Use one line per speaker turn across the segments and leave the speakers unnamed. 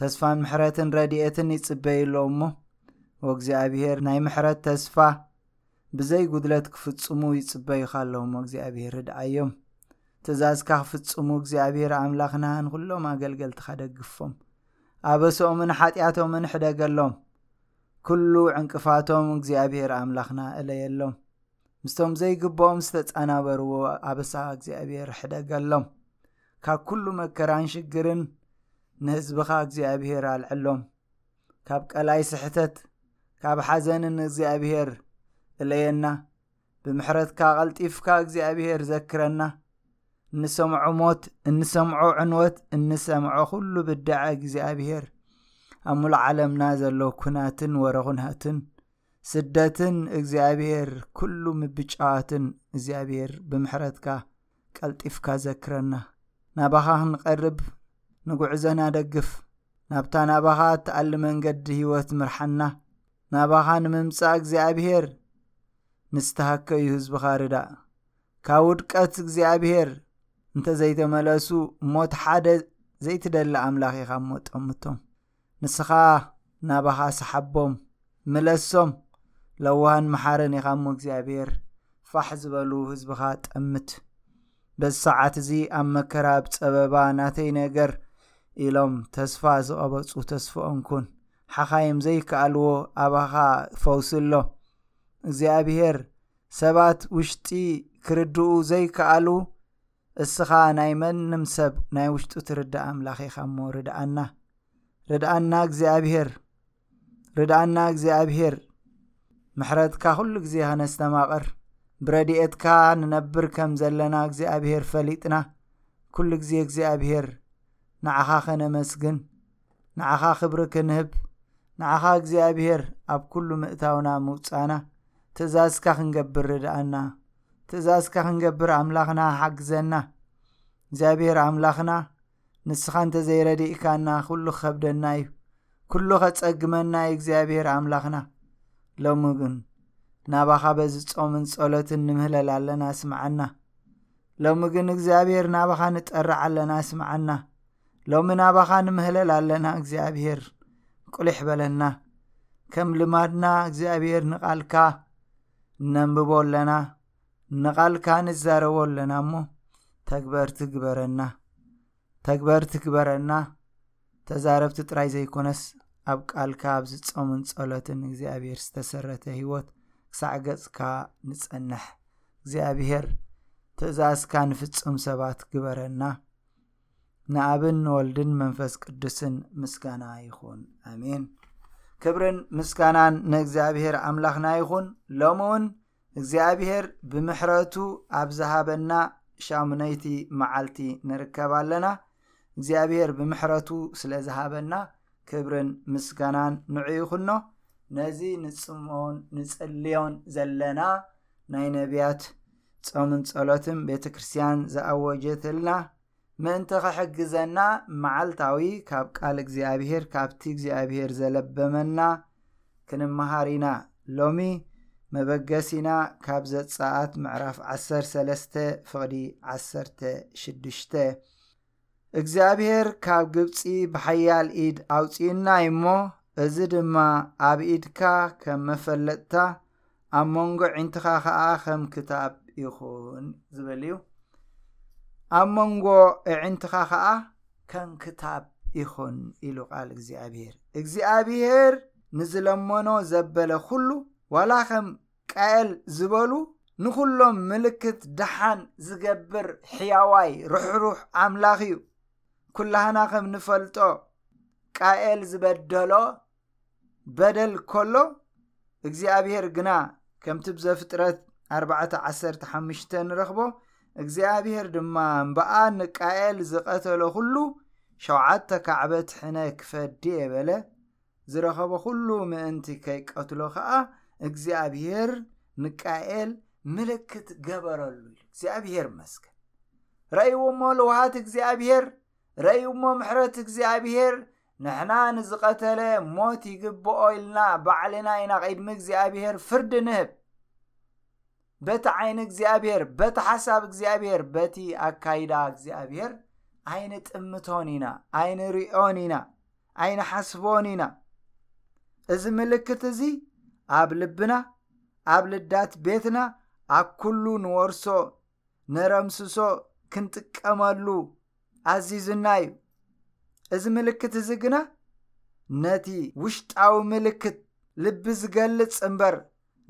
ተስፋን ምሕረትን ረድኤትን ይጽበዩ ኣሎ እሞ ወእግዚኣብሔር ናይ ምሕረት ተስፋ ብዘይ ጉድለት ክፍጽሙ ይጽበዩኻ ኣለዉ እሞ እግዚኣብሔር ርድኣዮም ትእዛዝካ ክፍጽሙ እግዚኣብሔር ኣምላኽና ንዅሎም ኣገልገልትኻ ደግፎም ኣበሰኦምን ሓጢኣቶምን ሕደገሎም ኩሉ ዕንቅፋቶም እግዚኣብሔር ኣምላኽና እለየሎም ምስቶም ዘይግብኦም ዝተጻናበርዎ ኣበሳ እግዚኣብሔር ሕደገሎም ካብ ኩሉ መከራን ሽግርን ንህዝብኻ እግዚኣብሔር ኣልዐሎም ካብ ቀላይ ስሕተት ካብ ሓዘንን እግዚኣብሔር እለየና ብምሕረትካ ቐልጢፍካ እግዚኣብሔር ዘክረና እንሰምዖ ሞት እንሰምዖ ዕንወት እንሰምዖ ኩሉ ብዳዐ እግዚኣብሔር ኣብ ሙሉ ዓለምና ዘሎ ኩናትን ወረኹናትን ስደትን እግዚኣብሔር ኩሉ ምብጫዋትን እግዚኣብሔር ብምሕረትካ ቀልጢፍካ ዘክረና ናባኻ ክንቐርብ ንጉዕዘና ደግፍ ናብታ ናባኻ እትኣሊ መንገዲ ህይወት ምርሓና ናባኻ ንምምጻእ እግዚኣብሔር ንዝተሃከዩ ህዝብኻ ርዳእ ካብ ውድቀት እግዚኣብሔር እንተዘይተመለሱ ሞት ሓደ ዘይትደሊ ኣምላኽ ኢኻ እሞ ጠምቶም ንስኻ ናባኻ ሰሓቦም ምለሶም ለዋህን መሓርን ኢኻ እሞ እግዚኣብሔር ፋሕ ዝበሉ ህዝብኻ ጠምት በዚ ሰዓት እዚ ኣብ መከራ ኣብ ጸበባ ናተይ ነገር ኢሎም ተስፋ ዝቐበጹ ተስፍኦም ኩን ሓኻይም ዘይከኣልዎ ኣባኻ ፈውሲ ኣሎ እግዚኣብሔር ሰባት ውሽጢ ክርድኡ ዘይከኣሉ እስኻ ናይ መንም ሰብ ናይ ውሽጡ ትርዳእ ኣምላኽ ኢኻ እሞ ርድኣና ርድኣና እግዚኣብሄር ርድኣና እግዚኣብሄር ምሕረትካ ኩሉ ግዜ ከነስተማቕር ብረድኤትካ ንነብር ከም ዘለና እግዚኣብሄር ፈሊጥና ኩሉ ግዜ እግዚኣብሄር ንዓኻ ከነመስግን ንዓኻ ክብሪ ክንህብ ንዓኻ እግዚኣብሄር ኣብ ኩሉ ምእታውና ምውፃና ትእዛዝካ ክንገብር ርድኣና ትእዛዝካ ክንገብር ኣምላኽና ሓግዘና እግዚኣብሔር ኣምላኽና ንስኻ እንተዘይረድእካና ኩሉ ክኸብደና እዩ ኩሉ ኸጸግመና እዩ እግዚኣብሔር ኣምላኽና ሎሚ ግን ናባኻ በዚ ጾምን ጸሎትን ንምህለል ኣለና ስምዓና ሎሚ ግን እግዚኣብሔር ናባኻ ንጠርዕ ኣለና ስምዓና ሎሚ ናባኻ ንምህለል ኣለና እግዚኣብሔር ቁሊሕ በለና ከም ልማድና እግዚኣብሔር ንቓልካ ነንብቦ ኣለና ንቓልካ ንዛረቦ ኣለና እሞ ተግበርቲ ግበረና ተግበርቲ ግበረና ተዛረብቲ ጥራይ ዘይኮነስ ኣብ ቃልካ ኣብ ዝጾምን ጸሎትን እግዚኣብሔር ዝተሰረተ ህይወት ክሳዕ ገጽካ ንጸንሕ እግዚኣብሔር ትእዛዝካ ንፍጹም ሰባት ግበረና ንኣብን ንወልድን መንፈስ ቅዱስን ምስጋና ይኹን ኣሜን ክብርን ምስጋናን ንእግዚኣብሄር ኣምላኽና ይኹን ሎሚ እውን እግዚኣብሄር ብምሕረቱ ኣብ ዝሃበና ሻሙነይቲ መዓልቲ ንርከብ ኣለና እግዚኣብሄር ብምሕረቱ ስለ ዝሃበና ክብርን ምስጋናን ንዑ ይኹኖ ነዚ ንጽሞን ንጽልዮን ዘለና ናይ ነቢያት ጾምን ጸሎትን ቤተ ክርስቲያን ዝኣወጀትልና ምእንቲ ኽሕግዘና መዓልታዊ ካብ ቃል እግዚኣብሔር ካብቲ እግዚኣብሔር ዘለበመና ክንመሃር ኢና ሎሚ መበገሲና ካብ ዘጻኣት ምዕራፍ 13 ፍቕዲ 16 እግዚኣብሔር ካብ ግብፂ ብሓያል ኢድ ኣውፂኡና እዩ እሞ እዚ ድማ ኣብ ኢድካ ከም መፈለጥታ ኣብ መንጎ ዒንትኻ ከዓ ከም ክታብ ይኹን ዝበል እዩ ኣብ መንጎ እዒንትኻ ከዓ ከም ክታብ ይኹን ኢሉ ቃል እግዚኣብሄር እግዚኣብሄር ንዝለመኖ ዘበለ ኩሉ ዋላ ከም ቃየል ዝበሉ ንዅሎም ምልክት ደሓን ዝገብር ሕያዋይ ርኅሩኅ ኣምላኽ እዩ ኵላህና ኸም ንፈልጦ ቃኤል ዝበደሎ በደል ከሎ እግዚኣብሔር ግና ከምቲ ብዘፍጥረት 415 ንረኽቦ እግዚኣብሔር ድማ እምበኣ ንቃኤል ዝቐተሎ ዅሉ ሸውዓተ ካዕበት ሕነ ክፈዲ የበለ ዝረኸቦ ዅሉ ምእንቲ ከይቀትሎ ኸኣ እግዚኣብሄር ንቃኤል ምልክት ገበረሉ ኢሉ እግዚኣብሄር መስገን ረእይዎ እሞ ልውሃት እግዚኣብሄር ረእዩ እሞ ምሕረት እግዚኣብሄር ንሕና ንዝቐተለ ሞት ይግብኦ ኢልና ባዕልና ኢና ቒድሚ እግዚኣብሄር ፍርዲ ንህብ በቲ ዓይኒ እግዚኣብሔር በቲ ሓሳብ እግዚኣብሔር በቲ ኣካይዳ እግዚኣብሔር ኣይንጥምቶን ኢና ኣይንሪኦን ኢና ኣይንሓስቦን ኢና እዚ ምልክት እዚ ኣብ ልብና ኣብ ልዳት ቤትና ኣብ ኩሉ ንወርሶ ነረምስሶ ክንጥቀመሉ ኣዚዝና እዩ እዚ ምልክት እዚ ግና ነቲ ውሽጣዊ ምልክት ልቢ ዝገልጽ እምበር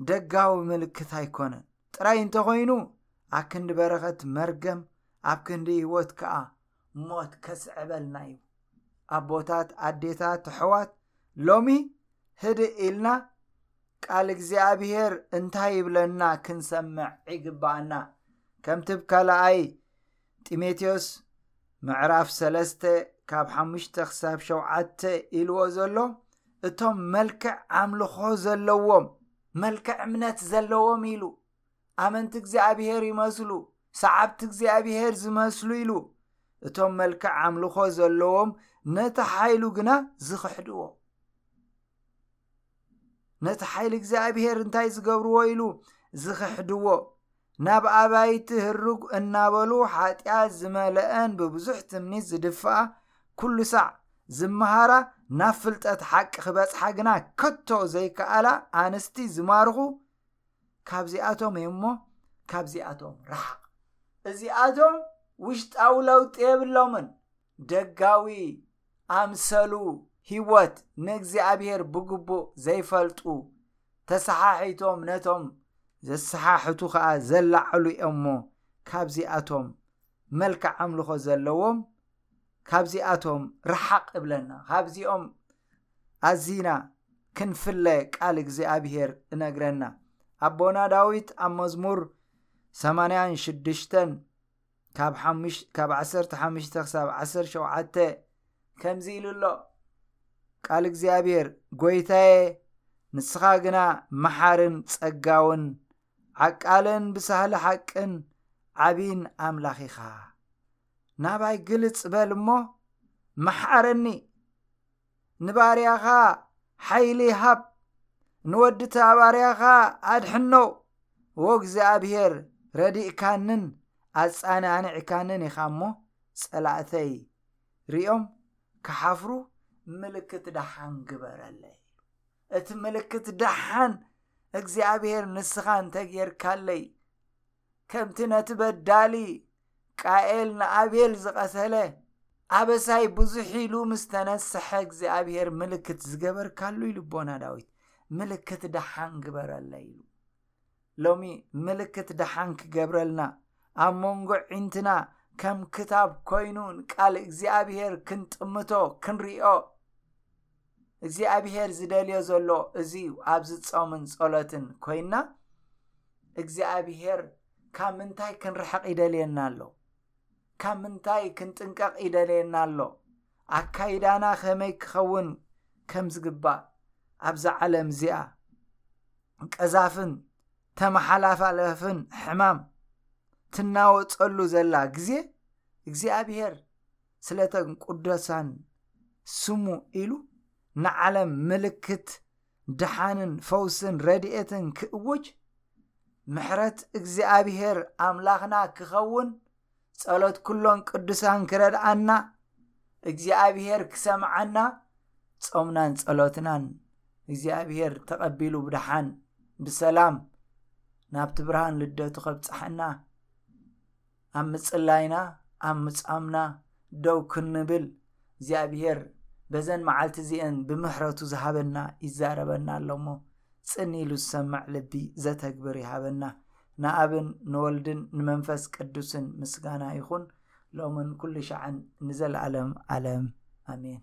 ደጋዊ ምልክት ኣይኮነን ጥራይ እንተኾይኑ ኣክንዲ በረኸት መርገም ኣብ ክንዲ ህይወት ከዓ ሞት ከስዕበልና እዩ ኣቦታት ኣዴታት ኣሕዋት ሎሚ ህድእ ኢልና ቃል እግዚኣብሄር እንታይ ይብለና ክንሰምዕ ይግባኣና ከምቲ ብ ካልኣይ ጢሞቴዎስ ምዕራፍ ሰለስተ ካብ ሓሙሽተ ክሳብ ሸውዓተ ኢልዎ ዘሎ እቶም መልክዕ ኣምልኾ ዘለዎም መልክዕ እምነት ዘለዎም ኢሉ ኣመንቲ እግዚኣብሄር ይመስሉ ሰዓብቲ እግዚኣብሄር ዝመስሉ ኢሉ እቶም መልክዕ ኣምልኾ ዘለዎም ነቲ ሓይሉ ግና ዝኽሕድዎ ነቲ ሓይሊ እግዚኣብሔር እንታይ ዝገብርዎ ኢሉ ዝኽሕድዎ ናብ ኣባይቲ ህርግ እናበሉ ሓጢኣት ዝመለአን ብብዙሕ ትምኒት ዝድፍኣ ኩሉ ሳዕ ዝመሃራ ናብ ፍልጠት ሓቂ ክበጽሓ ግና ከቶ ዘይከኣላ ኣንስቲ ዝማርኹ ካብዚኣቶም እዩ እሞ ካብዚኣቶም ረሓቕ እዚኣቶም ውሽጣዊ ለውጢ የብሎምን ደጋዊ ኣምሰሉ ህይወት ንእግዚኣብሔር ብግቡእ ዘይፈልጡ ተሰሓሒቶም ነቶም ዘሰሓሕቱ ኸኣ ዘላዕሉ እዮምሞ ካብዚኣቶም መልክዕ ኣምልኾ ዘለዎም ካብዚኣቶም ረሓቕ እብለና ካብዚኦም ኣዚና ክንፍለ ቃል እግዚኣብሄር እነግረና ኣቦና ዳዊት ኣብ መዝሙር 86 ካብ ሓሙሽ ካብ ዓሰርተ ሓሙሽተ ክሳብ ዓሰርተ ሸውዓተ ከምዚ ኢሉ ኣሎ ቃል እግዚኣብሔር ጐይታዬ ንስኻ ግና መሓርን ጸጋውን ዓቃልን ብሳህሊ ሓቅን ዓብይን ኣምላኽ ኢኻ ናባይ ግልጽ በል እሞ መሓረኒ ንባርያኻ ሓይሊ ሃብ ንወዲ ተባርያኻ ኣድሕኖ ወእግዚኣብሔር ረዲእካንን ኣጻናንዕካንን ኢኻ እሞ ጸላእተይ ሪኦም ክሓፍሩ ምልክት ደሓን ግበረለይ እቲ ምልክት ደሓን እግዚኣብሔር ንስኻ እንተ ጌርካለይ ከምቲ ነቲ በዳሊ ቃኤል ንኣቤል ዝቐተለ ኣበሳይ ብዙሕ ኢሉ ምስ ተነስሐ እግዚኣብሄር ምልክት ዝገበርካሉ ይልቦና ዳዊት ምልክት ደሓን ግበረለ ኢሉ ሎሚ ምልክት ደሓን ክገብረልና ኣብ መንጎ ዒንትና ከም ክታብ ኮይኑ ቃል እግዚኣብሄር ክንጥምቶ ክንሪኦ እግዚኣብሄር ዝደልዮ ዘሎ እዚ እዩ ኣብዚ ፆምን ጸሎትን ኮይና እግዚኣብሄር ካብ ምንታይ ክንርሕቕ ይደልየና ኣሎ ካብ ምንታይ ክንጥንቀቕ ይደልየና ኣሎ ኣካይዳና ከመይ ክኸውን ከም ዝግባእ ኣብዛ ዓለም እዚኣ ቀዛፍን ተመሓላፋለፍን ሕማም ትናወፀሉ ዘላ ግዜ እግዚኣብሄር ስለተን ቁደሳን ስሙ ኢሉ ንዓለም ምልክት ድሓንን ፈውስን ረድኤትን ክእውጅ ምሕረት እግዚኣብሔር ኣምላኽና ክኸውን ጸሎት ኩሎን ቅዱሳን ክረድኣና እግዚኣብሔር ክሰምዓና ጾምናን ጸሎትናን እግዚኣብሔር ተቐቢሉ ብድሓን ብሰላም ናብቲ ብርሃን ልደቱ ከብጽሓና ኣብ ምጽላይና ኣብ ምጻምና ደው ክንብል እግዚኣብሔር በዘን መዓልቲ እዚኤን ብምሕረቱ ዝሃበና ይዛረበና ኣሎሞ ጽን ኢሉ ዝሰምዕ ልቢ ዘተግብር ይሃበና ንኣብን ንወልድን ንመንፈስ ቅዱስን ምስጋና ይኹን ሎምን ኩሉ ሻዕን ንዘለኣለም ዓለም ኣሜን